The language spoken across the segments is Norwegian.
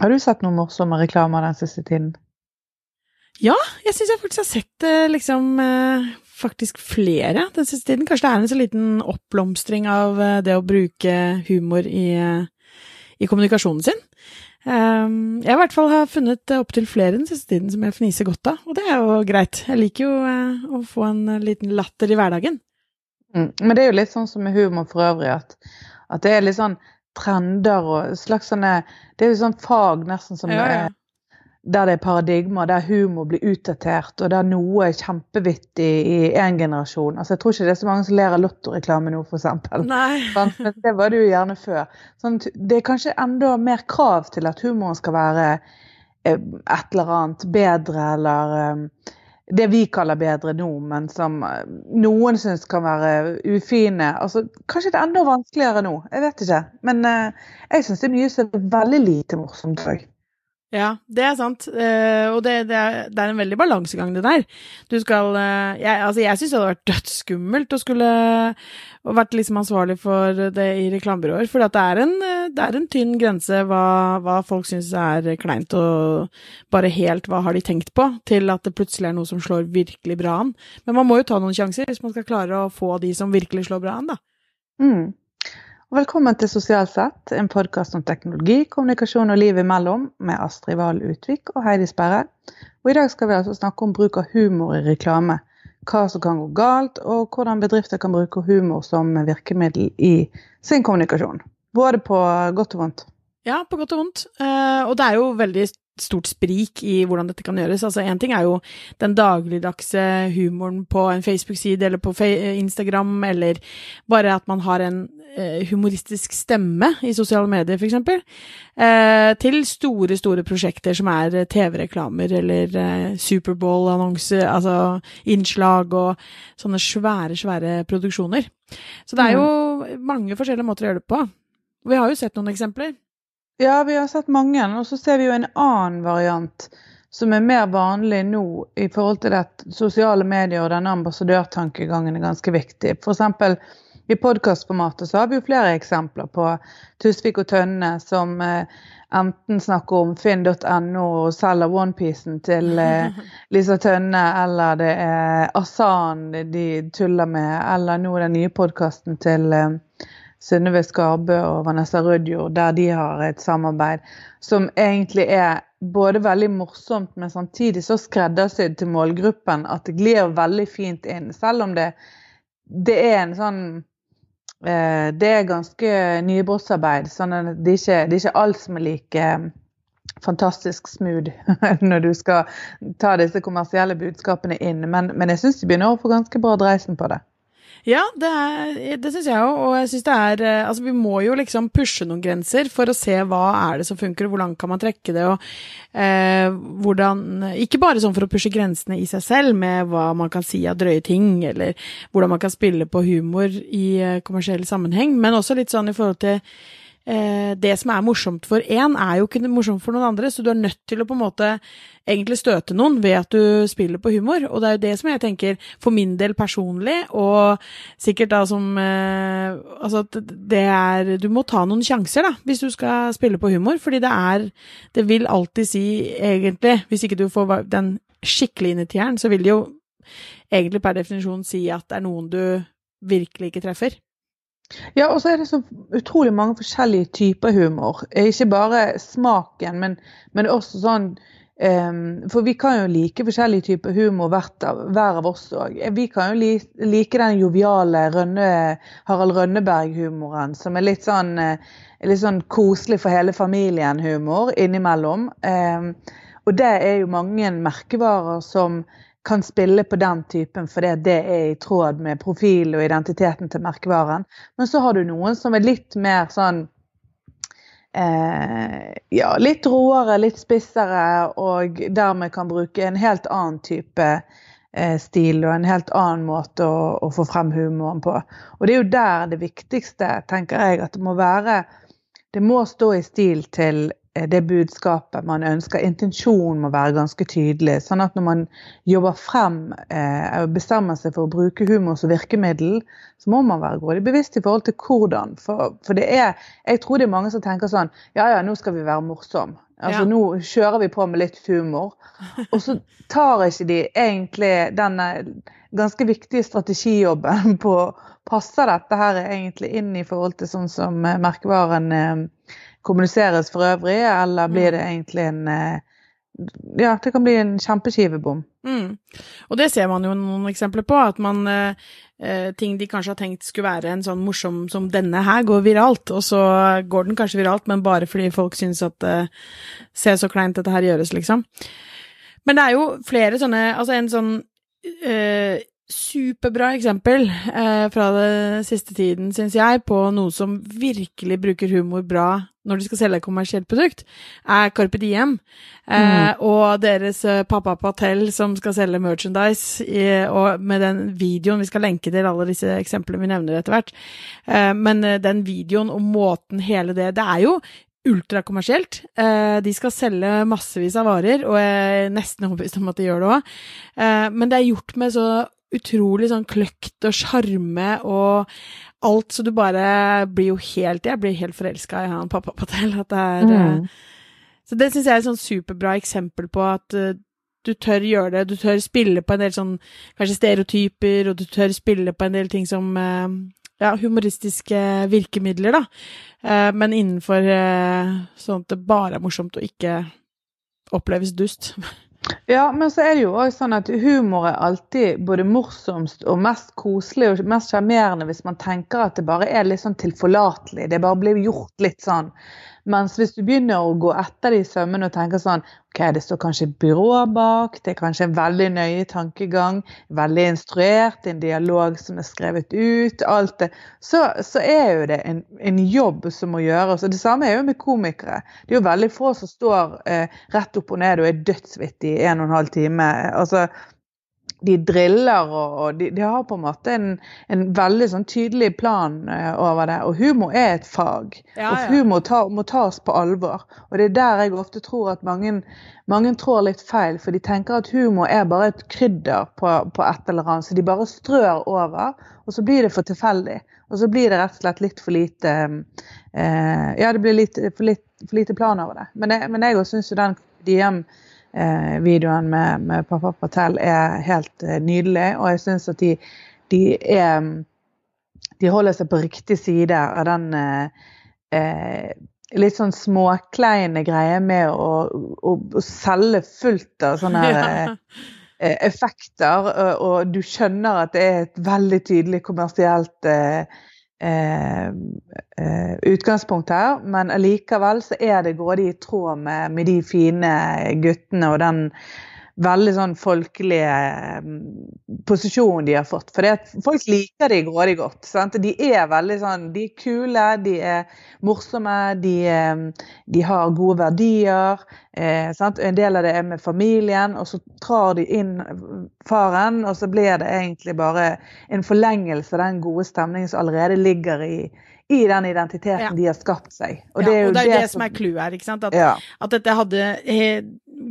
Har du sett noen morsomme reklamer den siste tiden? Ja, jeg syns jeg faktisk har sett eh, liksom eh, faktisk flere den siste tiden. Kanskje det er en så liten oppblomstring av eh, det å bruke humor i, i kommunikasjonen sin. Um, jeg i hvert fall har funnet opptil flere den siste tiden som jeg fniser godt av, og det er jo greit. Jeg liker jo å få en liten latter i hverdagen. Mm. Men det er jo litt sånn som med humor for øvrig, at, at det er litt sånn trender og slags sånne Det er jo sånn fag nesten som Ja, ja. er der det er paradigmer, der humor blir utdatert, og der noe er kjempevittig i én generasjon. Altså, Jeg tror ikke det er så mange som ler av lottoreklame nå, f.eks. Men det var det jo gjerne før. Sånn, det er kanskje enda mer krav til at humoren skal være eh, et eller annet bedre, eller eh, det vi kaller bedre nå, men som eh, noen syns kan være ufine. Altså, kanskje det er enda vanskeligere nå. Jeg vet ikke. Men eh, jeg syns det er mye som er veldig lite morsomt òg. Ja, det er sant. Uh, og det, det, er, det er en veldig balansegang, det der. Du skal uh, Jeg, altså, jeg syns det hadde vært dødsskummelt å skulle og vært liksom ansvarlig for det i reklamebyråer. For det er en, det er en tynn grense hva, hva folk syns er kleint, og bare helt hva har de tenkt på, til at det plutselig er noe som slår virkelig bra an. Men man må jo ta noen sjanser hvis man skal klare å få de som virkelig slår bra an, da. Mm. Velkommen til Sosialt sett, en podkast om teknologi, kommunikasjon og liv imellom, med Astrid Wahl Utvik og Heidi Sperre. Og I dag skal vi altså snakke om bruk av humor i reklame. Hva som kan gå galt, og hvordan bedrifter kan bruke humor som virkemiddel i sin kommunikasjon. Både på godt og vondt. Ja, på godt og vondt. Eh, og det er jo veldig stort sprik i hvordan dette kan gjøres. Altså, Én ting er jo den dagligdagse humoren på en Facebook-side eller på Instagram, eller bare at man har en eh, humoristisk stemme i sosiale medier, f.eks. Eh, til store, store prosjekter som er TV-reklamer eller eh, Superbowl-annonser, altså innslag og sånne svære, svære produksjoner. Så det er jo mange forskjellige måter å gjøre det på. Vi har jo sett noen eksempler. Ja, vi har sett mange, og så ser vi jo en annen variant som er mer vanlig nå i forhold til at sosiale medier og denne ambassadørtankegangen er ganske viktig. F.eks. i podkastformatet så har vi jo flere eksempler på Tusvik og Tønne som eh, enten snakker om finn.no og selger onepiecen til eh, Lisa Tønne, eller det er Asan de tuller med, eller nå den nye podkasten til eh, Synnøve Skarbø og Vanessa Rødjord, der de har et samarbeid som egentlig er både veldig morsomt, men samtidig så skreddersydd til målgruppen at det glir veldig fint inn. Selv om det, det er en sånn eh, Det er ganske nybrottsarbeid. sånn det, er ikke, det er ikke alt som er like eh, fantastisk smooth når du skal ta disse kommersielle budskapene inn. Men, men jeg syns de begynner å få ganske bra dreisen på det. Ja, det, er- det syns jeg òg, og jeg syns det er eh, Altså, vi må jo liksom pushe noen grenser for å se hva er det som funker, og hvor langt kan man trekke det, og eh, hvordan Ikke bare sånn for å pushe grensene i seg selv, med hva man kan si av drøye ting, eller hvordan man kan spille på humor i eh, kommersiell sammenheng, men også litt sånn i forhold til det som er morsomt for én, er jo ikke morsomt for noen andre, så du er nødt til å på en måte egentlig støte noen ved at du spiller på humor. Og det er jo det som jeg tenker, for min del personlig, og sikkert da som eh, Altså at det er Du må ta noen sjanser, da, hvis du skal spille på humor, fordi det er Det vil alltid si, egentlig, hvis ikke du får den skikkelig inn i tieren, så vil det jo egentlig per definisjon si at det er noen du virkelig ikke treffer. Ja, og så er det så utrolig mange forskjellige typer humor. Eh, Ikke bare smaken, men, men også sånn um, For vi kan jo like forskjellige typer humor av, hver av oss òg. Vi kan jo like, like den joviale Rønne, Harald Rønneberg-humoren, som er litt sånn, eh, litt sånn koselig for hele familien-humor innimellom. Um, og det er jo mange merkevarer som kan spille på den typen fordi det er i tråd med profil og identiteten til merkevaren. Men så har du noen som er litt mer sånn eh, Ja, litt råere, litt spissere, og dermed kan bruke en helt annen type eh, stil og en helt annen måte å, å få frem humoren på. Og det er jo der det viktigste, tenker jeg, at det må være Det må stå i stil til det budskapet man ønsker. Intensjonen må være ganske tydelig. Sånn at når man jobber frem eh, og bestemmer seg for å bruke humor som virkemiddel, så må man være grådig bevisst i forhold til hvordan. For, for det er Jeg tror det er mange som tenker sånn Ja ja, nå skal vi være morsom. Altså Ja. nå kjører vi på med litt humor. Og så tar ikke de egentlig denne ganske viktige strategijobben på Passer dette her egentlig inn i forhold til sånn som eh, merkevaren eh, kommuniseres for øvrig, eller blir det egentlig en eh, Ja, det kan bli en kjempeskivebom. Mm. Og det ser man jo noen eksempler på, at man eh, eh, ting de kanskje har tenkt skulle være en sånn morsom som denne her, går viralt, og så går den kanskje viralt, men bare fordi folk syns at det ser så kleint dette her gjøres, liksom. Men det er jo flere sånne Altså en sånn eh, superbra eksempel eh, fra den siste tiden, syns jeg, på noe som virkelig bruker humor bra når de skal selge et kommersielt produkt, er Carpe Diem. Eh, Og deres eh, pappa Patel som skal selge merchandise, i, og med den videoen Vi skal lenke til alle disse eksemplene vi nevner etter hvert. Eh, men eh, den videoen og måten hele det Det er jo ultrakommersielt. De skal selge massevis av varer, og jeg er nesten overbevist om at de gjør det òg. Men det er gjort med så utrolig sånn kløkt og sjarme og alt, så du bare blir jo helt Jeg blir helt forelska i han pappa Patel. At det er eh, Mm. Så det syns jeg er et sånn superbra eksempel på at eh, du tør gjøre det. Du tør spille på en del sånn kanskje stereotyper, og du tør spille på en del ting som eh, ja, humoristiske virkemidler, da. Eh, men innenfor eh, sånn at det bare er morsomt og ikke oppleves dust. Ja, men så er det jo også sånn at humor er alltid både morsomst og mest koselig og mest sjarmerende hvis man tenker at det bare er litt sånn tilforlatelig. Det bare blir gjort litt sånn. Mens hvis du begynner å gå etter det i sømmene og tenker sånn OK, det står kanskje byrå bak, det er kanskje en veldig nøye tankegang, veldig instruert, en dialog som er skrevet ut, alt det, så, så er jo det en, en jobb som må gjøres. Og det samme er jo med komikere. Det er jo veldig få som står eh, rett opp og ned og er dødsvittig i en og en halv time. Altså, de driller og, og de, de har på en måte en, en veldig sånn tydelig plan uh, over det. Og humor er et fag. Ja, og humor ta, må tas på alvor. Og det er der jeg ofte tror at mange, mange trår litt feil. For de tenker at humor er bare et krydder på, på et eller annet. Så de bare strør over, og så blir det for tilfeldig. Og så blir det rett og slett litt for lite uh, Ja, det blir litt, for, litt, for lite plan over det. Men jeg, men jeg syns jo den DM eh, videoen med, med pappa Patel er helt eh, nydelig, og jeg syns at de, de er De holder seg på riktig side av den eh, eh, litt sånn småkleine greie med å, å, å selge fullt av sånne eh, eh, effekter, og, og du skjønner at det er et veldig tydelig kommersielt eh, eh, eh, utgangspunkt her, men allikevel så er det grådig i tråd med, med de fine guttene og den veldig sånn folkelige posisjon de har fått. For folk liker de grådig godt. Sant? De er veldig sånn, de er kule, de er morsomme, de, eh, de har gode verdier. Eh? En del av det er med familien, og så trar de inn faren, og så blir det egentlig bare en forlengelse av den gode stemningen som allerede ligger i, i den identiteten Ja. de har skapt seg. Og det, ja, og det er jo det som er clouet her, ikke sant? At, ja. at dette hadde he,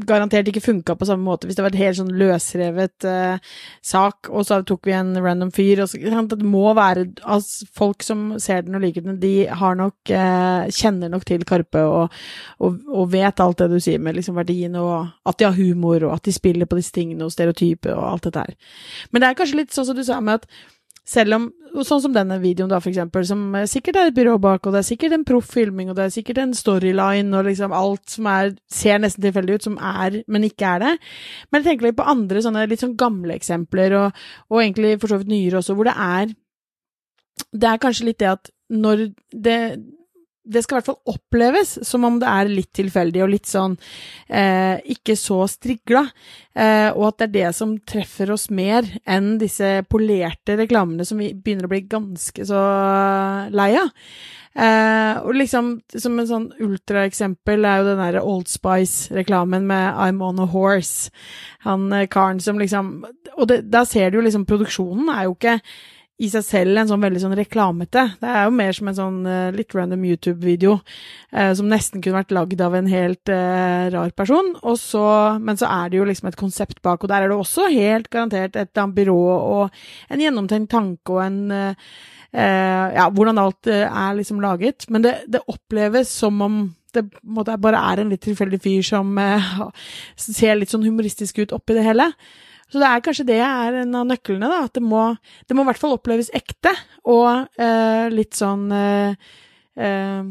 garantert ikke funka på samme måte hvis det var et helt sånn løsrevet uh, sak, og så tok vi en random fyr. Og så, det må være altså, Folk som ser den og liker den, de har nok uh, kjenner nok til Karpe og, og, og vet alt det du sier med liksom verdien, og at de har humor, og at de spiller på disse tingene og stereotyper og alt dette her. Men det er kanskje litt sånn som du sa med at selv om, sånn som denne videoen da, for eksempel, som eh, sikkert er et byrå bak, og det er sikkert en proff filming, og det er sikkert en storyline, og liksom alt som er, ser nesten tilfeldig ut, som er, men ikke er det. Men jeg tenker litt på andre sånne litt sånn gamle eksempler, og, og egentlig for så vidt nyere også, hvor det er, det er kanskje litt det at når det, det skal i hvert fall oppleves som om det er litt tilfeldig og litt sånn eh, ikke så strigla, eh, og at det er det som treffer oss mer enn disse polerte reklamene som vi begynner å bli ganske så lei av. Eh, og liksom, som en sånn ultraeksempel er jo den derre Old Spice-reklamen med I'm on a horse. Han eh, karen som liksom Og det, da ser du jo liksom Produksjonen er jo ikke i seg selv en sånn veldig sånn reklamete. Det er jo mer som en sånn uh, litt random YouTube-video uh, som nesten kunne vært lagd av en helt uh, rar person. Så, men så er det jo liksom et konsept bak, og der er det også helt garantert et eller annet byrå og en gjennomtenkt tanke og en Ja, hvordan alt er liksom laget. Men det, det oppleves som om det måte, bare er en litt tilfeldig fyr som ser litt sånn humoristisk ut oppi det hele. Så det er kanskje det er en av nøklene, da. At det må, det må i hvert fall oppleves ekte, og eh, litt sånn eh, eh,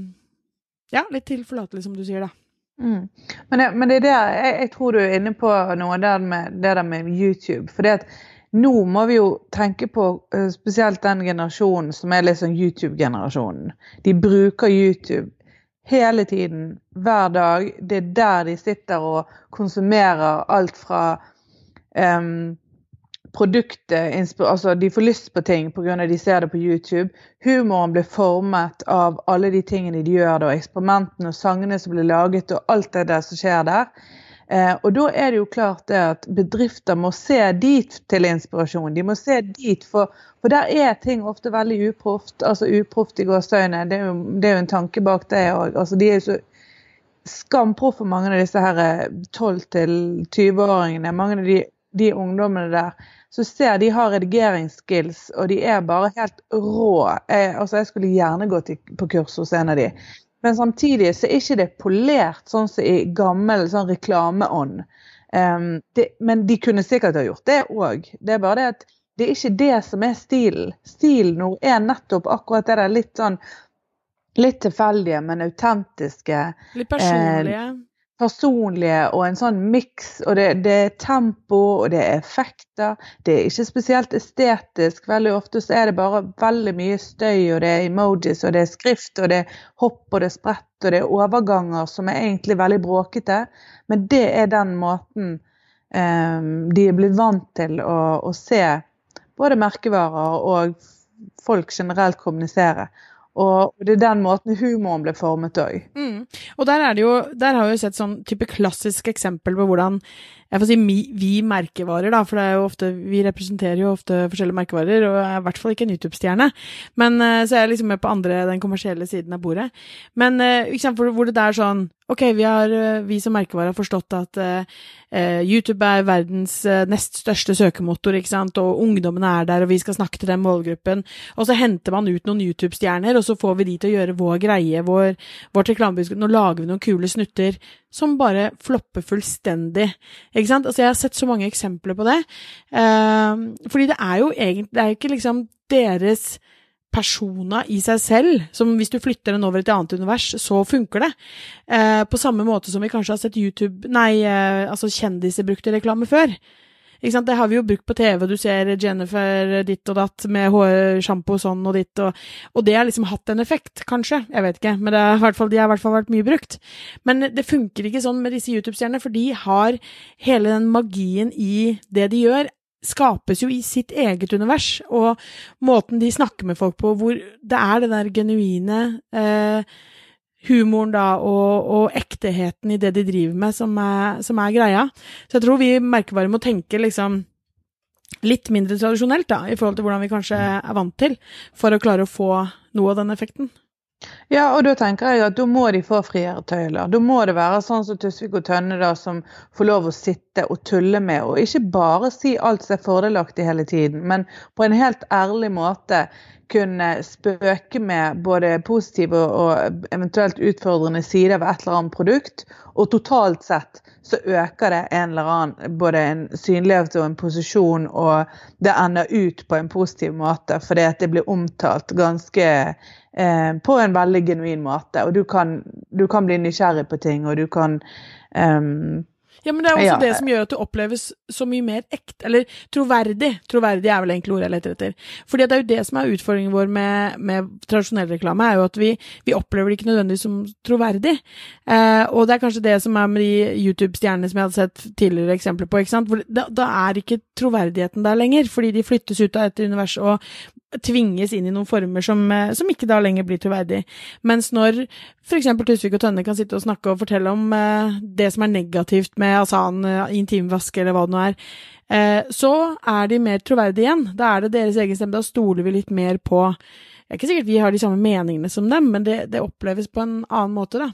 Ja, litt tilforlatelig, som du sier, da. Mm. Men, det, men det er der, jeg, jeg, tror du er inne på noe der med, det der med YouTube. For det at nå må vi jo tenke på uh, spesielt den generasjonen som er sånn YouTube-generasjonen. De bruker YouTube hele tiden, hver dag. Det er der de sitter og konsumerer alt fra um, produktet altså De får lyst på ting pga. de ser det på YouTube. Humoren blir formet av alle de tingene de gjør, og eksperimentene og sangene som blir laget, og alt det der som skjer der. Eh, og da er det jo klart det at bedrifter må se dit til inspirasjon. De må se dit, for, for der er ting ofte veldig uproft. Altså uproft i gåseøyne. Det, det, er jo en tanke bak det òg. Altså, de er jo så skamproffe, mange av disse her 12-20-åringene. Mange av de de ungdommene der, så ser de har redigeringsskills, og de er bare helt rå. Jeg, altså, jeg skulle gjerne gått på kurs hos en av de. Men samtidig så er ikke det polert sånn som i gammel sånn reklameånd. Um, men de kunne sikkert ha gjort det òg. Det er bare det at det er ikke det som er stilen. Stilen nå er nettopp akkurat det der litt sånn Litt tilfeldige, men autentiske. Litt personlige. Eh, personlige og en sånn miks. Og det, det, er tempo, og det er effekter. Det er ikke spesielt estetisk. Veldig ofte så er det bare veldig mye støy, og det er emojis, og det er skrift, og det er hopp, og det er sprett, og det er overganger som er egentlig veldig bråkete. Men det er den måten um, de er blitt vant til å, å se både merkevarer og folk generelt kommunisere. Og det er den måten humoren ble formet òg. Mm. Og der, er det jo, der har vi jo sett sånn type klassisk eksempel på hvordan jeg får si vi, vi, merkevarer, da, for det er jo ofte, vi representerer jo ofte forskjellige merkevarer, og er i hvert fall ikke en YouTube-stjerne. Men så Så jeg er liksom med på andre, den kommersielle siden av bordet. Men eh, hvor, hvor det er sånn Ok, vi, har, eh, vi som merkevare har forstått at eh, YouTube er verdens uh, nest største søkemotor, ikke sant, og ungdommene er der, og vi skal snakke til den målgruppen. Og så henter man ut noen YouTube-stjerner, og så får vi de til å gjøre vår greie, vår, vårt reklamebudskap. Nå lager vi noen kule snutter som bare flopper fullstendig. Ikke sant? Altså, jeg har sett så mange eksempler på det. Eh, fordi det er jo egentlig Det er ikke liksom deres persona i seg selv, som hvis du flytter den over i et annet univers, så funker det. Eh, på samme måte som vi kanskje har sett YouTube Nei, eh, altså kjendiser brukte reklame før. Det har vi jo brukt på TV, du ser Jennifer ditt og datt med hårsjampo sånn og ditt, og, og, det har liksom hatt en effekt, kanskje, jeg vet ikke, men det har, fall, de har i hvert fall vært mye brukt. Men det funker ikke sånn med disse YouTube-stjernene, for de har hele den magien i det de gjør, skapes jo i sitt eget univers, og måten de snakker med folk på, hvor det er den der genuine eh, humoren da, og, og, ekteheten i det de driver med, som er, som er, greia. Så jeg tror vi merkevarer må tenke liksom litt mindre tradisjonelt, da, i forhold til hvordan vi kanskje er vant til, for å klare å få noe av den effekten. Ja, og da tenker jeg at da må de få friere tøyler. Da må det være sånn som Tusvik og Tønne da, som får lov å sitte og tulle med, og ikke bare si alt som er fordelaktig hele tiden, men på en helt ærlig måte kunne spøke med både positive og eventuelt utfordrende sider ved et eller annet produkt. Og totalt sett så øker det en eller annen både en synlighet og en posisjon, og det ender ut på en positiv måte fordi at det blir omtalt ganske eh, på en veldig genuin måte. Og du kan, du kan, bli nysgjerrig på ting, og du kan um, ja, men det er også ja. det som gjør at det oppleves så mye mer ekte, eller troverdig. Troverdig er vel egentlig ordet jeg leter etter. Fordi det er jo det som er utfordringen vår med, med tradisjonell reklame, er jo at vi, vi, opplever det ikke nødvendigvis som troverdig. Eh, og det er kanskje det som er med de YouTube-stjernene som jeg hadde sett tidligere eksempler på, ikke sant. For da, da er ikke troverdigheten der lenger, fordi de flyttes ut av et univers og tvinges inn i noen former som, eh, som ikke da lenger blir troverdig. Mens når f.eks. Tusvik og Tønne kan sitte og snakke og fortelle om eh, det som er negativt med asan, annen intimvask eller hva det nå er, eh, så er de mer troverdige igjen. Da er det deres egen stemme. Da stoler vi litt mer på det er ikke sikkert vi har de samme meningene som dem, men det, det oppleves på en annen måte, da.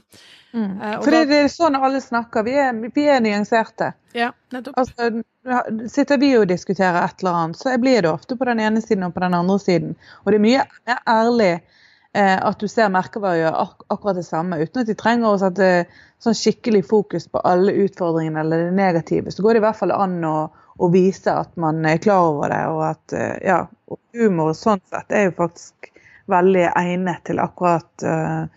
Mm. Uh, For det, det, er sånn alle snakker. Vi er, vi er nyanserte. Ja, nettopp. Altså, sitter vi og diskuterer et eller annet, så blir det ofte på den ene siden og på den andre siden. Og det er mye ærlig eh, at du ser merkevarer gjøre ak akkurat det samme, uten at de trenger å sette sånn skikkelig fokus på alle utfordringene eller det negative. Så går det i hvert fall an å, å vise at man er klar over det, og at eh, ja, humor sånn sett er jo faktisk veldig egnet til akkurat uh,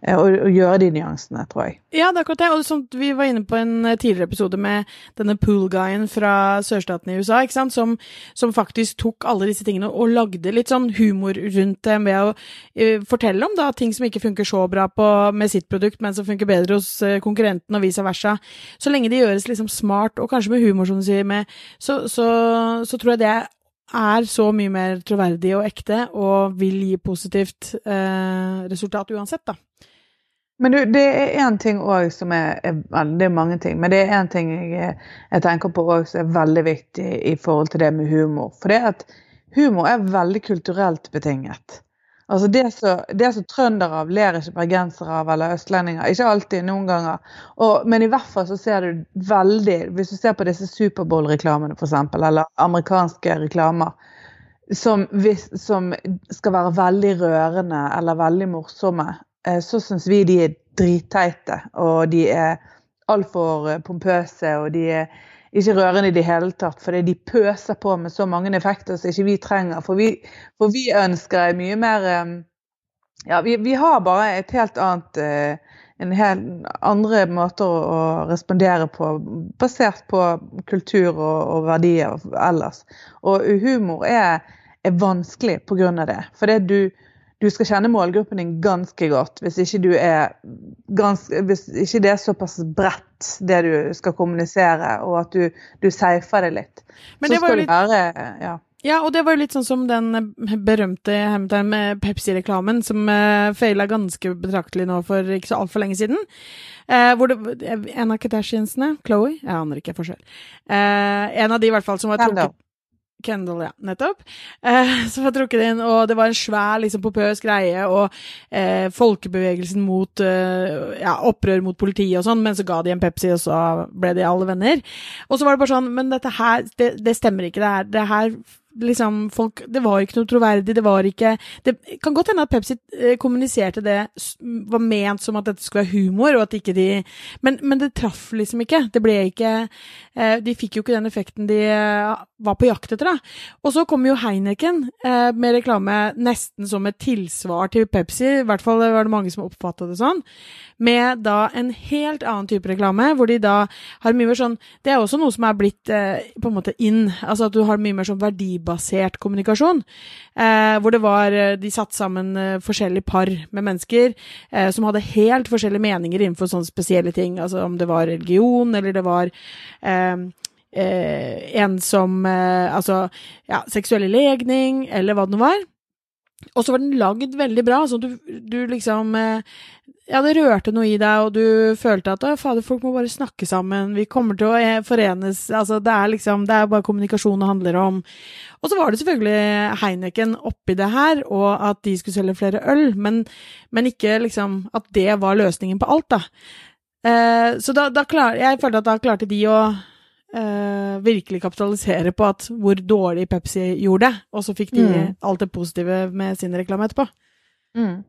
Eh, å, å, gjøre de nyansene, tror jeg. Ja, det er akkurat det. Og som vi var inne på en eh, tidligere episode med denne pool-guyen fra sørstaten i USA, ikke sant? Som, som, faktisk tok alle disse tingene og lagde litt sånn humor rundt det med å uh, fortelle om da ting som ikke funker så bra på, med sitt produkt, men som funker bedre hos uh, konkurrenten, og vice versa. Så lenge det gjøres liksom smart, og kanskje med humor, som du sier, med, så, så, så tror jeg det er så mye mer troverdig og ekte, og vil gi positivt eh, resultat uansett, da. Men du, det er én ting òg som er, er, Det er mange ting, men det er én ting jeg, jeg, tenker på òg som er veldig viktig i forhold til det med humor. For det at humor er veldig kulturelt betinget. Altså Det som trøndere av ler ikke bergensere av, eller østlendinger. Ikke alltid, noen ganger. Og, men i hvert fall så ser du veldig Hvis du ser på disse Superbowl-reklamene, f.eks., eller amerikanske reklamer, som, som, skal være veldig rørende eller veldig morsomme, så syns vi de er dritteite. Og de er altfor eh, pompøse, og de er ikke rørende i det hele tatt. Fordi de pøser på med så mange effekter som ikke vi trenger. For vi, for vi ønsker mye mer eh, Ja, vi, vi, har bare et helt annet en helt andre måter å respondere på, basert på kultur og, og verdier ellers. Og humor er, er vanskelig pga. det. For det du, du skal kjenne målgruppen din ganske godt. Hvis ikke, du er ganske, hvis ikke det er såpass bredt, det du skal kommunisere, og at du, du safer det litt. Men så skal litt... du være ja. Ja, og det var jo litt sånn som den berømte Pepsi-reklamen som uh, feila ganske betraktelig nå for ikke så altfor lenge siden. Uh, hvor det, En av Kardashiansene, Chloé, jeg aner ikke forskjell. Uh, en av de i hvert fall som var trukket Kendal, ja. Nettopp. Eh, som var trukket inn, og det var en svær, liksom, popøs greie, og eh, folkebevegelsen mot eh, ja, opprør mot politiet og sånn, men så ga de en Pepsi, og så ble de alle venner. Og så var det bare sånn, men dette her, det, det stemmer ikke, det her, det her liksom folk Det var ikke noe troverdig, det var ikke Det kan godt hende at Pepsi eh, kommuniserte det, var ment som at dette skulle være humor, og at ikke de Men, men det traff liksom ikke. Det ble ikke eh, De fikk jo ikke den effekten de eh, var på jakt etter, da. Og så kom jo Heineken med reklame nesten som et tilsvar til Pepsi, i hvert fall var det mange som oppfatta det sånn, med da en helt annen type reklame, hvor de da har mye mer sånn Det er også noe som er blitt på en måte inn, altså at du har mye mer sånn verdi verdibasert kommunikasjon. Eh, hvor det var eh, De satte sammen eh, forskjellige par med mennesker eh, som hadde helt forskjellige meninger innenfor sånne spesielle ting. Altså om det var religion, eller det var eh, eh, en som Altså, ja, seksuell legning, eller hva det nå var. Og så var den lagd veldig bra, så du, du liksom Ja, det rørte noe i deg, og du følte at fader, folk må bare snakke sammen, vi kommer til å forenes Altså, det er liksom Det er bare kommunikasjon det handler om. Og så var det selvfølgelig Heineken oppi det her, og at de skulle selge flere øl, men, men ikke liksom at det var løsningen på alt, da. Eh, så da, da klar, jeg følte at da klarte de å eh, virkelig kapitalisere på at hvor dårlig Pepsi gjorde det, og så fikk de mm. alt det positive med sin reklame etterpå. Mm.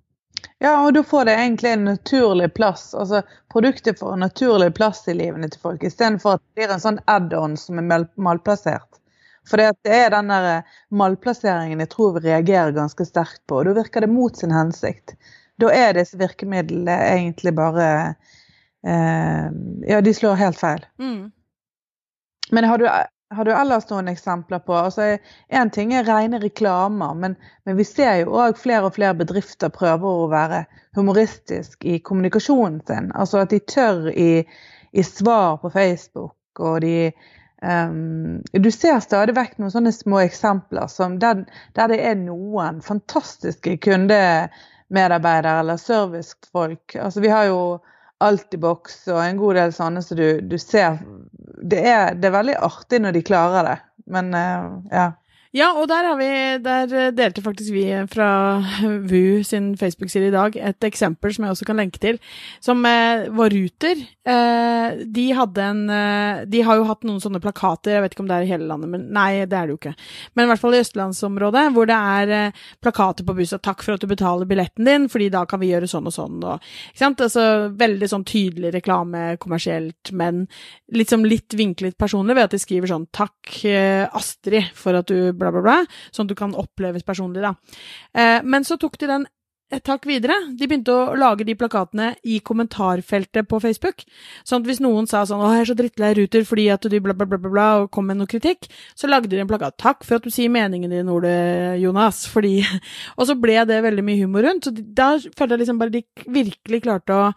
Ja, og da får det egentlig en naturlig plass. Altså produktet får en naturlig plass i livene til folk, istedenfor at det blir en sånn add-on som er malplassert. For det er den der eh, malplasseringen jeg tror vi reagerer ganske sterkt på. og Da virker det mot sin hensikt. Da er disse virkemidlene egentlig bare eh, Ja, de slår helt feil. Mm. Men har du, har du, ellers noen eksempler på altså Én ting er rene reklamer, men, men vi ser jo òg flere og flere bedrifter prøver å være humoristisk i kommunikasjonen sin. Altså at de tør i, i svar på Facebook, og de Um, du ser stadig vekk noen sånne små eksempler der, der det er noen fantastiske kundemedarbeidere eller servicefolk. Altså, vi har jo Altibox og en god del sånne som så du, du, ser det er, det er, veldig artig når de klarer det, men uh, ja. Ja, og der, vi, der, delte faktisk vi fra VU sin Facebook-side i dag et eksempel som jeg også kan lenke til, som eh, var Ruter. Eh, de hadde en eh, De har jo hatt noen sånne plakater, jeg vet ikke om det er i hele landet, men nei, det er det jo ikke. Men i hvert fall i østlandsområdet, hvor det er eh, plakater på bussen 'Takk for at du betaler billetten din, fordi da kan vi gjøre sånn og sånn', og ikke sant. Altså veldig sånn tydelig reklame kommersielt, men liksom litt vinklet personlig ved at de skriver sånn 'Takk, eh, Astrid, for at du bla, bla, bla, sånn at du kan oppleves personlig, da. Eh, men så tok de den et hakk videre. De begynte å lage de plakatene i kommentarfeltet på Facebook. Sånn at hvis noen sa sånn 'Å, jeg er så drittlei Ruter fordi at du bla, bla, bla, bla, og kom med noe kritikk, så lagde de en plakat. 'Takk for at du sier meningen din, Ole Jonas', fordi Og så ble det veldig mye humor rundt. Så da følte jeg liksom bare de virkelig klarte å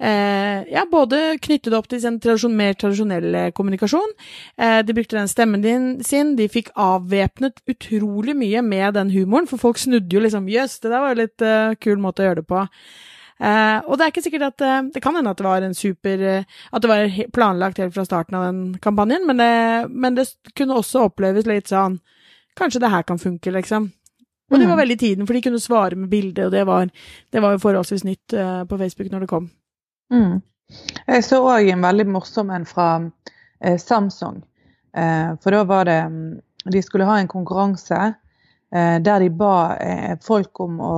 eh, ja, både knytte det opp til sin tradisjon, mer tradisjonell kommunikasjon. Eh, de brukte den stemmen din, sin. De fikk avvæpnet utrolig mye med den humoren, for folk snudde jo liksom 'Jøss, det der var litt uh, kul måte å gjøre det på. Uh, og det er ikke sikkert at uh, Det kan hende at det var en super uh, At det var planlagt helt fra starten av den kampanjen, men det, men det, kunne også oppleves litt sånn Kanskje det her kan funke, liksom. Og det var mm. veldig tiden, for de kunne svare med bilde, og det var, det var jo forholdsvis nytt på Facebook når det kom. Mm. Jeg så òg en veldig morsom en fra Samsung. for da var det mm, De skulle ha en konkurranse der de ba folk om å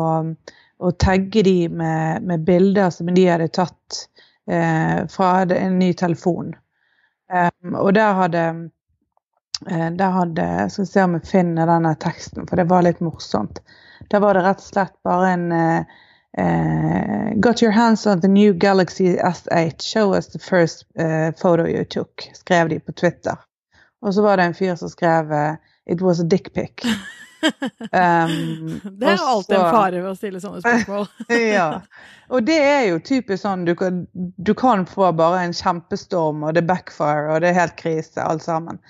og tagge de med, med, bilder som de hadde tatt eh, fra en ny telefon. Um, og der hadde eh, der hadde Skal vi se om jeg finner denne teksten, for det var litt morsomt. Der var det rett og slett bare en eh, Uh, got your hands on the new Galaxy S8. Show us the first uh, photo you took. Skrev de på Twitter. Og så var det en fyr som skrev uh, It was a dickpic. Um, det er jo alltid en fare ved å stille sånne spørsmål. ja. Og det er jo typisk sånn du kan, du kan, få bare en kjempestorm, og det er backfire, og det er helt krise, alt sammen.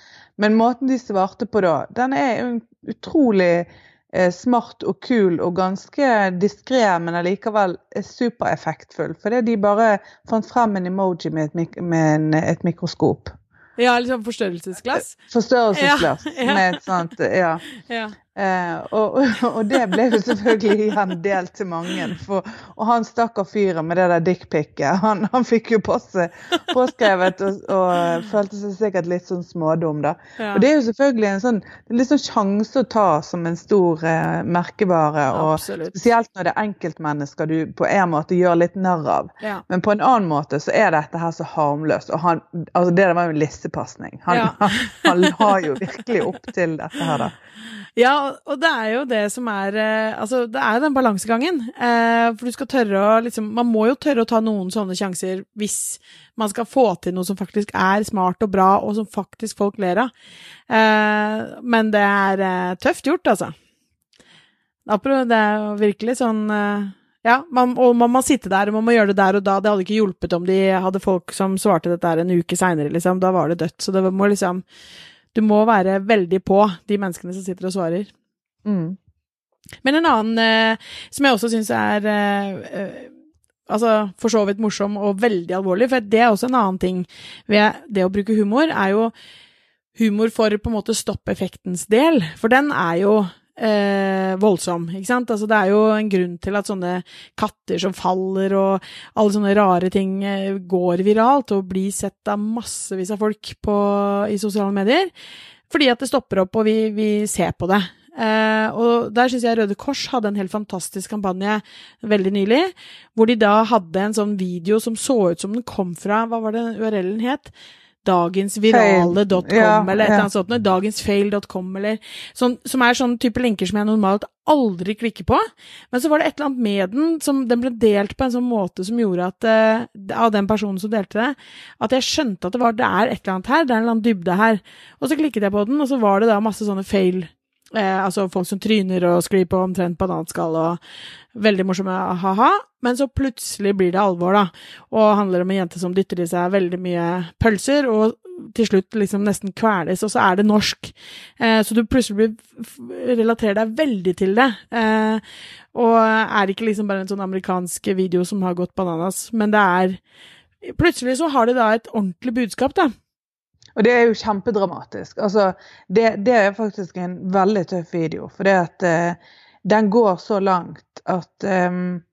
Men måten de svarte på da, den er utrolig eh, smart og kul og ganske diskré, men allikevel supereffektfull. Fordi de bare fant frem en emoji med et, med en, et mikroskop. Ja, liksom forstørrelsesglass? Forstørrelsesglass ja, ja. med et sånt Ja. ja. Eh, og, og, det ble jo selvfølgelig igjen delt til mange. For, og han stakkar fyren med det der dickpicet, han, han, fikk jo passet påskrevet og, og, følte seg sikkert litt sånn smådum, da. Ja. Og det er jo selvfølgelig en sånn, det litt sånn sjanse å ta som en stor eh, merkevare. Og Absolutt. spesielt når det er enkeltmennesker du på en måte gjør litt narr av. Ja. Men på en annen måte så er dette her så harmløst. Og han, altså det der var jo en lissepasning. Han, ja. han, han la jo virkelig opp til dette her, da. Ja, og det er jo det som er eh, Altså, det er jo den balansegangen. Eh, for du skal tørre å liksom Man må jo tørre å ta noen sånne sjanser hvis man skal få til noe som faktisk er smart og bra, og som faktisk folk ler av. Eh, men det er eh, tøft gjort, altså. Det er jo virkelig sånn eh, ja, man, og man må sitte der, og man må gjøre det der og da. Det hadde ikke hjulpet om de hadde folk som svarte dette en uke seinere, liksom. Da var det dødt. Så det må liksom du må være veldig på de menneskene som sitter og svarer. Mm. Men en annen eh, som jeg også syns er eh, eh, altså for så vidt morsom og veldig alvorlig, for det er også en annen ting ved det å bruke humor, er jo humor for på en måte stoppeffektens del. For den er jo eh, voldsom. ikke sant? Altså, det er jo en grunn til at sånne katter som faller og alle sånne rare ting eh, går viralt og blir sett av massevis av folk på, i sosiale medier. Fordi at det stopper opp, og vi, vi ser på det. Eh, og der syns jeg Røde Kors hadde en helt fantastisk kampanje veldig nylig, hvor de da hadde en sånn video som så ut som den kom fra Hva var det URL-en het? dagensvirale.com ja, eller et eller annet sånt, dagensfail.com eller sånn, som er sånn type linker som jeg normalt aldri klikker på. Men så var det et eller annet med den som den ble delt på en sånn måte som gjorde at uh, av den personen som delte det, at jeg skjønte at det var det er et eller annet her, det er en eller annen dybde her. Og så klikket jeg på den, og så var det da masse sånne fail Eh, altså folk som tryner og sklir på omtrent bananskall og veldig morsomme ha-ha. Men så plutselig blir det alvor, da. Og handler om en jente som dytter i seg veldig mye pølser, og til slutt liksom nesten kveles, og så er det norsk. Eh, så du plutselig relaterer deg veldig til det. Eh, og er ikke liksom bare en sånn amerikansk video som har gått bananas, men det er Plutselig så har det da et ordentlig budskap, da. Og det er jo kjempedramatisk. Altså, det, det er faktisk en veldig tøff video. For det at uh, den går så langt at um,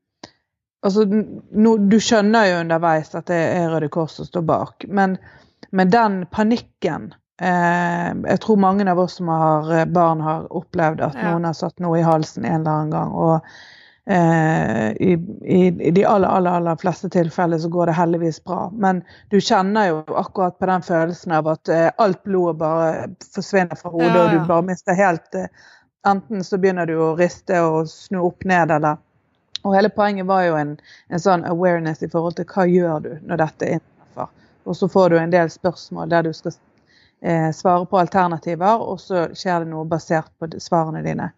Altså, no, du skjønner jo underveis at det er Røde Kors som står bak, men, men den panikken eh, Jeg tror mange av oss som har barn, har opplevd at ja. noen har satt noe i halsen en eller annen gang. og Eh, i, i, i, de aller, aller, aller fleste tilfeller så går det heldigvis bra. Men du kjenner jo akkurat på den følelsen av at eh, alt blodet bare forsvinner fra hodet, ja, ja. og du bare mister helt eh, Enten så begynner du å riste og snu opp ned, eller Og hele poenget var jo en, en sånn awareness i forhold til hva gjør du når dette inntreffer. Og så får du en del spørsmål der du skal eh, svare på alternativer, og så skjer det noe basert på svarene dine.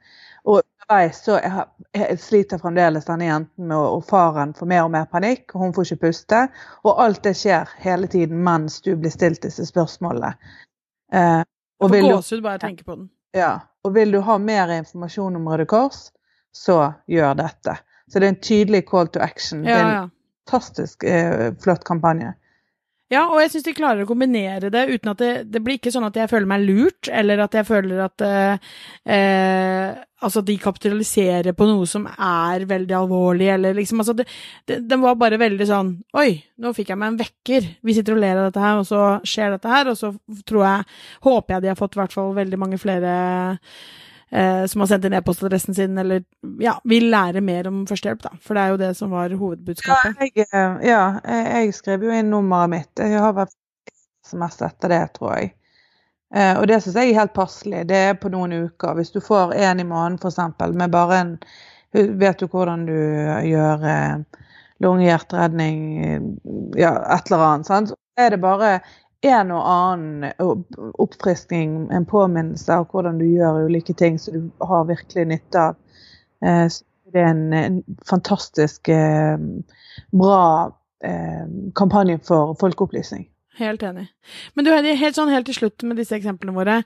Og underveis så jeg, jeg sliter fremdeles denne jenten med og faren får mer og mer panikk, og hun får ikke puste. Og alt det skjer hele tiden mens du blir stilt disse spørsmålene. Eh, og jeg får gåsehud bare jeg tenker på den. Ja. Og vil du ha mer informasjon om Røde Kors, så gjør dette. Så det er en tydelig call to action. Ja, det er en fantastisk eh, flott kampanje. Ja, og jeg syns de klarer å kombinere det uten at det, det blir ikke sånn at jeg føler meg lurt, eller at jeg føler at eh, eh, Altså de kapitaliserer på noe som er veldig alvorlig, eller liksom Altså, det, det, den var bare veldig sånn Oi, nå fikk jeg meg en vekker. Vi sitter og ler av dette her, og så skjer dette her, og så tror jeg Håper jeg de har fått i hvert fall veldig mange flere som har sendt inn e-postadressen sin, eller ja, vil lære mer om førstehjelp, da. For det er jo det som var hovedbudskapet. Ja, jeg, eh, ja, jeg skrev jo inn nummeret mitt. Jeg har vært SMS etter det, tror jeg. Eh, og det syns jeg er helt passelig. Det er på noen uker. Hvis du får én i måneden f.eks. med bare en Vet du hvordan du gjør eh, lungehjerteredning, ja, et eller annet. Sant? Så er det bare en og annen oppfriskning, en påminnelse av hvordan du gjør ulike ting som du har virkelig nytte av. Eh, det er en, en fantastisk eh, bra eh, kampanje for folkeopplysning. Helt enig. Men du Heidi, helt sånn helt til slutt med disse eksemplene våre.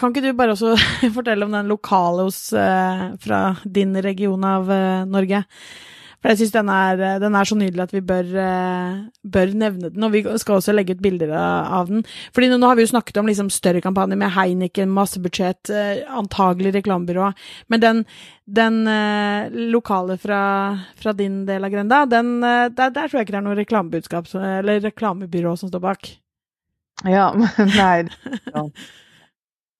Kan ikke du bare også fortelle om den lokale hos, fra din region av Norge? For jeg syns den, den, er så nydelig at vi bør, eh, bør, nevne den. Og vi skal også legge ut bilder av den. Fordi nå, har vi jo snakket om liksom større kampanjer med Heineken, massebudsjett, budsjett, antagelig reklamebyrå. Men den, den lokale fra, fra, din del av grenda, den, der, der, tror jeg ikke det er noe reklamebudskap eller reklamebyrå som står bak. Ja, men nei.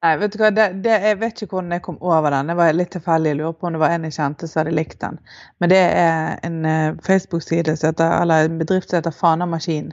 Nei, vet du hva, det, det, Jeg vet ikke hvordan jeg kom over den. Det var litt tilfeldig. Jeg lurer på om det var en jeg kjente som hadde likt den. Men det er en uh, Facebook-side eller en bedrift som heter Fanamaskin.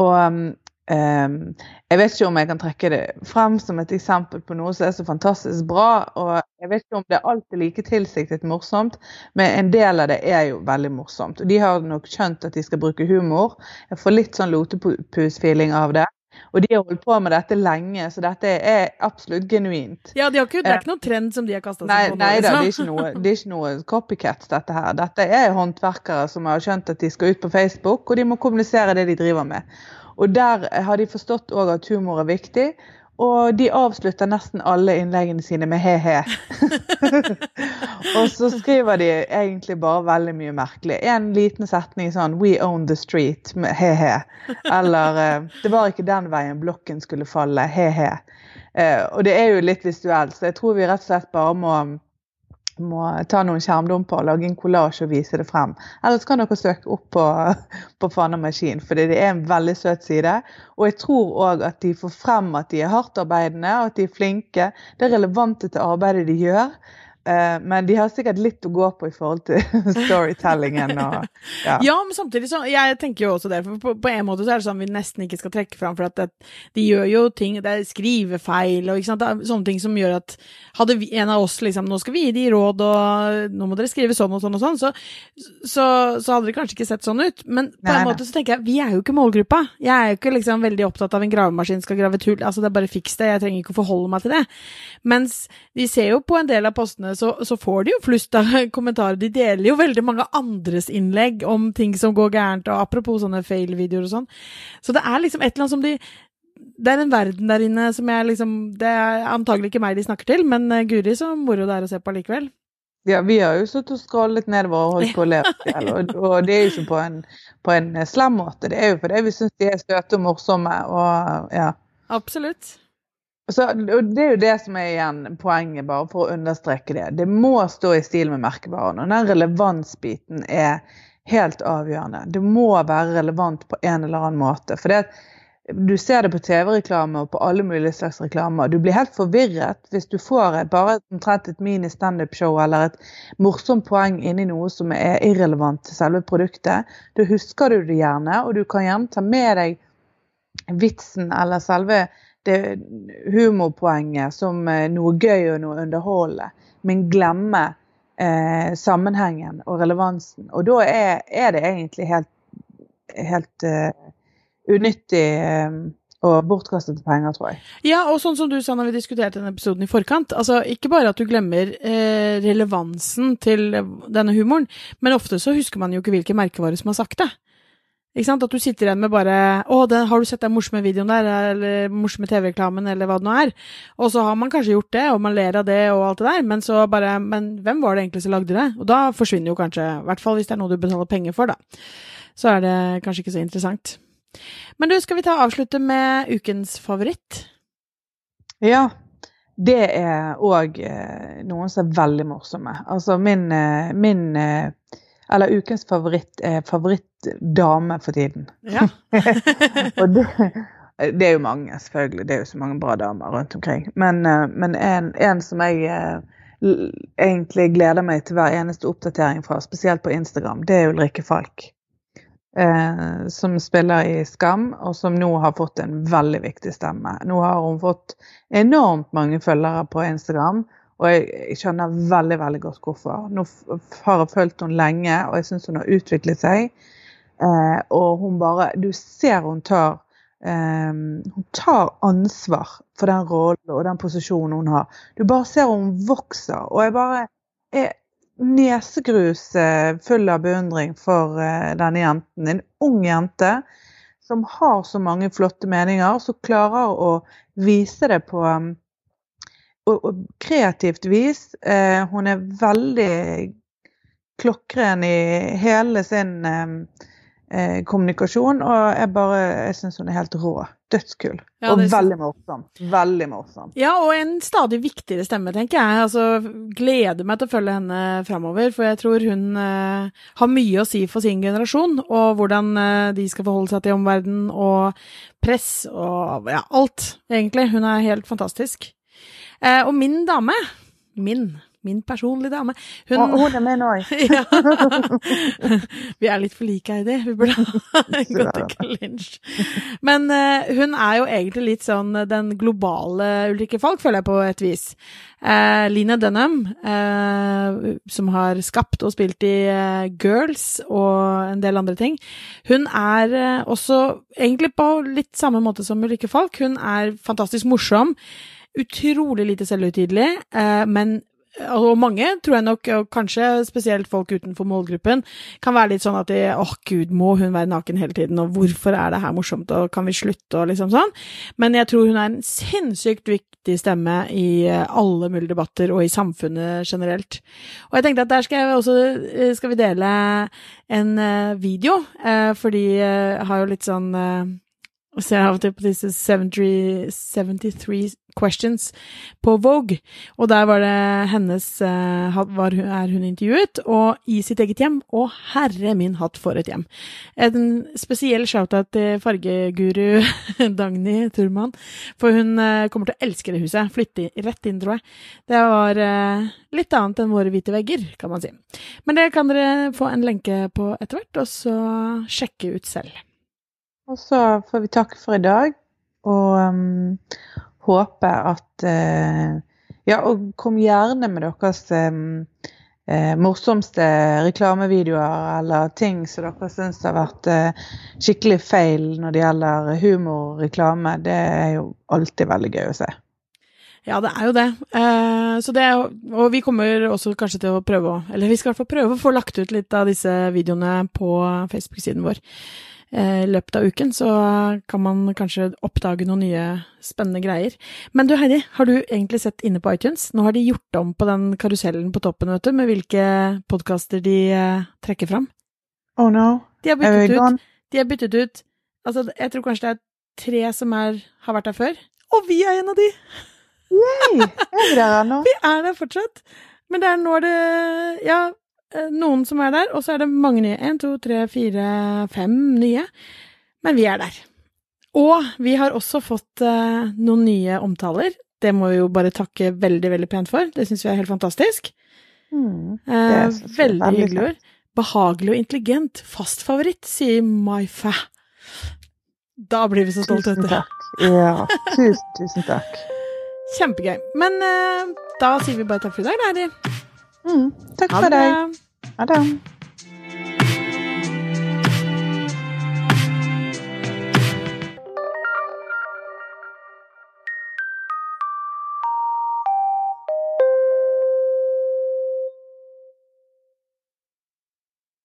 Og um, jeg vet ikke om jeg kan trekke det frem som et eksempel på noe som er så fantastisk bra. Og jeg vet ikke om det er alltid like tilsiktet morsomt, men en del av det er jo veldig morsomt. Og de har nok skjønt at de skal bruke humor. Jeg får litt sånn lotepus-feeling av det. Og de har holdt på med dette lenge, så dette er absolutt genuint. Ja, de ikke, Det er ikke noen trend som de har kasta seg på? Nei da, det er, ikke noe, det er ikke noe copycats, dette her. Dette er håndverkere som har skjønt at de skal ut på Facebook, og de må kommunisere det de driver med. Og der har de forstått òg at humor er viktig. Og de avslutter nesten alle innleggene sine med he-he. og så skriver de egentlig bare veldig mye merkelig. En liten setning sånn 'We own the street' med he-he. Eller eh, 'Det var ikke den veien blokken skulle falle', he-he. Eh, og det er jo litt visuelt, så jeg tror vi rett og slett bare må må ta noen skjermdumper og lage en kollasj og vise det frem. Ellers kan dere søke opp på, på Fana Maskin, for det er en veldig søt side. Og jeg tror òg at de får frem at de er hardtarbeidende og at de er flinke. Det er relevante til arbeidet de gjør. Eh, men de har sikkert litt å gå på i forhold til storytellingen. Og, ja. ja. men samtidig så Jeg tenker jo også det. For på, på, en måte så er det sånn vi nesten ikke skal trekke fram, for at det, de gjør jo ting Det er skrivefeil og sånne ting som gjør at Hadde vi, en av oss liksom Nå skal vi gi de råd, og nå må dere skrive sånn og sånn og sånn, så, så, så hadde det kanskje ikke sett sånn ut. Men på en måte så tenker jeg vi er jo ikke målgruppa. Jeg er jo ikke liksom veldig opptatt av en gravemaskin skal grave tull. Altså, det er bare fiks det. Jeg trenger ikke å forholde meg til det. Mens vi ser jo på en del av postene så, så, får de jo flust av kommentarer. De deler jo veldig mange andres innlegg om ting som går gærent, og apropos sånne fail-videoer og sånn. Så det er liksom et eller annet som de det er en verden der inne som jeg liksom Det er antagelig ikke meg de snakker til, men eh, guri så moro det er å se på likevel. Ja, vi har jo sittet og scrollet nedover og holdt på å le og det er jo ikke på en, på en slem måte. Det er jo fordi vi syns de er søte og morsomme og ja. Absolutt. Så, og det er jo det som er igjen poenget, bare for å understreke det. Det må stå i stil med merkevaren. Og den relevansbiten er helt avgjørende. Det må være relevant på en eller annen måte. For det, du ser det på TV-reklame og på alle mulige slags reklamer. Du blir helt forvirret hvis du får et, bare omtrent et mini standup-show eller et morsomt poeng inni noe som er irrelevant til selve produktet. Da husker du det gjerne, og du kan gjerne ta med deg vitsen eller selve det humorpoenget som eh, noe gøy og noe underholdende, men glemme eh, sammenhengen og relevansen. Og da er, er det egentlig helt, helt uh, unyttig uh, og bortkastede penger, tror jeg. Ja, og sånn som du sa når vi diskuterte denne episoden i forkant, altså ikke bare at du glemmer eh, relevansen til denne humoren, men ofte så husker man jo ikke hvilke merkevarer som har sagt det. At du sitter igjen med bare 'Å, den, har du sett den morsomme videoen der?' Eller morsomme TV-reklamen, eller hva det nå er. Og så har man kanskje gjort det, og man ler av det og alt det der, men så bare Men hvem var det egentlig som lagde det? Og da forsvinner jo kanskje, i hvert fall hvis det er noe du betaler penger for, da. Så er det kanskje ikke så interessant. Men du, skal vi ta og avslutte med ukens favoritt? Ja. Det er òg eh, noen som er veldig morsomme. Altså min, eh, min eh, eller ukens favoritt er favorittdame for tiden. Ja. og det, det, er jo mange, selvfølgelig. Det er jo så mange bra damer rundt omkring. Men, eh, men en, en, som jeg eh, egentlig gleder meg til hver eneste oppdatering fra, spesielt på Instagram, det er Ulrikke Falk. Eh, som spiller i Skam, og som nå har fått en veldig viktig stemme. Nå har hun fått enormt mange følgere på Instagram. Og jeg skjønner veldig veldig godt hvorfor. Nå har jeg fulgt henne lenge, og jeg syns hun har utviklet seg. Eh, og hun bare Du ser hun tar eh, Hun tar ansvar for den rollen og den posisjonen hun har. Du bare ser hun vokser. Og jeg bare er nesegrus eh, full av beundring for eh, denne jenten. En ung jente som har så mange flotte meninger, som klarer å vise det på og, og kreativt vis. Eh, hun er veldig klokkeren i hele sin eh, eh, kommunikasjon, og jeg bare jeg syns hun er helt rå. Dødskul. Ja, og veldig morsom. Veldig morsom. Ja, og en stadig viktigere stemme, tenker jeg. Altså, gleder meg til å følge henne framover, for jeg tror hun eh, har mye å si for sin generasjon, og hvordan uh, de skal forholde seg til omverdenen, og press og ja, alt, egentlig. Hun er helt fantastisk. Eh, og min dame Min. Min personlige dame. Hun, og hun er med nå. ja. Vi er litt for like, Heidi. Vi burde ha gått i clinch. Men uh, hun er jo egentlig litt sånn den globale Ulrikke Falk, føler jeg på et vis. Uh, Lina Dunham, uh, som har skapt og spilt i Girls og en del andre ting, hun er også egentlig på litt samme måte som Ulrikke Falk. Hun er fantastisk morsom utrolig lite selvhøytidelig, eh, men og mange tror jeg nok, og kanskje spesielt folk utenfor målgruppen, kan være litt sånn at de åh gud, må hun være naken hele tiden, og hvorfor er det her morsomt, og kan vi slutte, og liksom sånn. Men jeg tror hun er en sinnssykt viktig stemme i eh, alle mulige debatter, og i samfunnet generelt. Og jeg tenkte at der skal, også, eh, skal vi dele en video, fordi jeg har jo litt sånn og ser av og til på disse 73, 73 questions på Vogue, og der var det hennes uh, var, er hun intervjuet, og i sitt eget hjem. Og herre min hatt, for et hjem! En spesiell shout-out til fargeguru Dagny Turman, for hun uh, kommer til å elske det huset. Flytte rett inn, tror jeg. Det var uh, litt annet enn våre hvite vegger, kan man si. Men det kan dere få en lenke på etter hvert, og så sjekke ut selv. Og så får vi takke for i dag, og um, håpe at uh, Ja, og kom gjerne med deres um, uh, morsomste reklamevideoer eller ting som dere syns har vært uh, skikkelig feil når det gjelder humor og reklame. Det er jo alltid veldig gøy å se. Ja, det er jo det. Eh, det og vi kommer også kanskje til å prøve å Eller vi skal i hvert fall prøve å få lagt ut litt av disse videoene på Facebook-siden vår. Eh, i løpet av uken, så kan man kanskje oppdage noen nye spennende greier. Men du Heidi, har du egentlig sett inne på iTunes? Nå har de gjort om på den karusellen på toppen, vet du, med hvilke podkaster de eh, trekker fram. Oh no. De har byttet ut De har byttet ut Altså, jeg tror kanskje det er tre som er, har vært der før. Og vi er en av de! Yay! Vi er der fortsatt. Men det er nå det Ja, noen som er der, og så er det mange nye. En, to, tre, fire, fem nye. Men vi er der. Og vi har også fått uh, noen nye omtaler. Det må vi jo bare takke veldig, veldig pent for. Det syns vi er helt fantastisk. Mm, Eh, er veldig veldig hyggelig ord. Behagelig og intelligent. Fast favoritt, sier Maifa. Da blir vi så stolte, vet du. Ja, tusen, tusen takk. Kjempegøy. Men uh, da sier vi bare takk for i dag, da, Eri. Mm, takk for deg. Ha det.